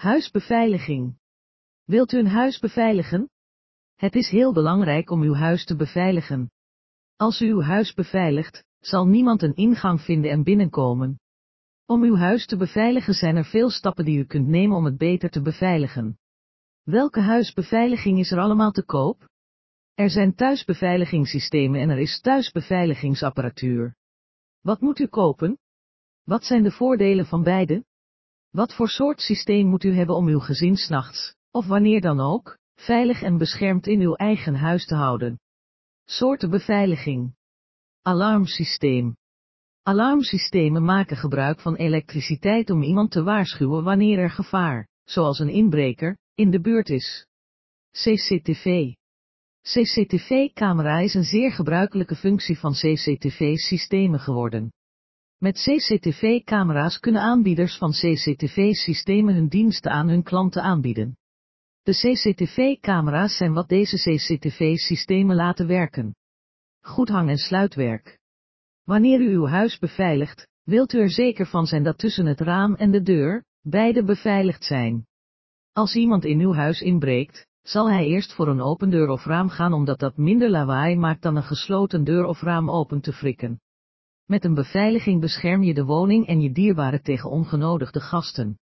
Huisbeveiliging. Wilt u een huis beveiligen? Het is heel belangrijk om uw huis te beveiligen. Als u uw huis beveiligt, zal niemand een ingang vinden en binnenkomen. Om uw huis te beveiligen zijn er veel stappen die u kunt nemen om het beter te beveiligen. Welke huisbeveiliging is er allemaal te koop? Er zijn thuisbeveiligingssystemen en er is thuisbeveiligingsapparatuur. Wat moet u kopen? Wat zijn de voordelen van beide? Wat voor soort systeem moet u hebben om uw gezin s'nachts, of wanneer dan ook, veilig en beschermd in uw eigen huis te houden? Soorten beveiliging. Alarmsysteem. Alarmsystemen maken gebruik van elektriciteit om iemand te waarschuwen wanneer er gevaar, zoals een inbreker, in de buurt is. CCTV. CCTV-camera is een zeer gebruikelijke functie van CCTV-systemen geworden. Met CCTV-camera's kunnen aanbieders van CCTV-systemen hun diensten aan hun klanten aanbieden. De CCTV-camera's zijn wat deze CCTV-systemen laten werken. Goed hang- en sluitwerk. Wanneer u uw huis beveiligt, wilt u er zeker van zijn dat tussen het raam en de deur, beide beveiligd zijn. Als iemand in uw huis inbreekt, zal hij eerst voor een open deur of raam gaan omdat dat minder lawaai maakt dan een gesloten deur of raam open te frikken. Met een beveiliging bescherm je de woning en je dierbaren tegen ongenodigde gasten.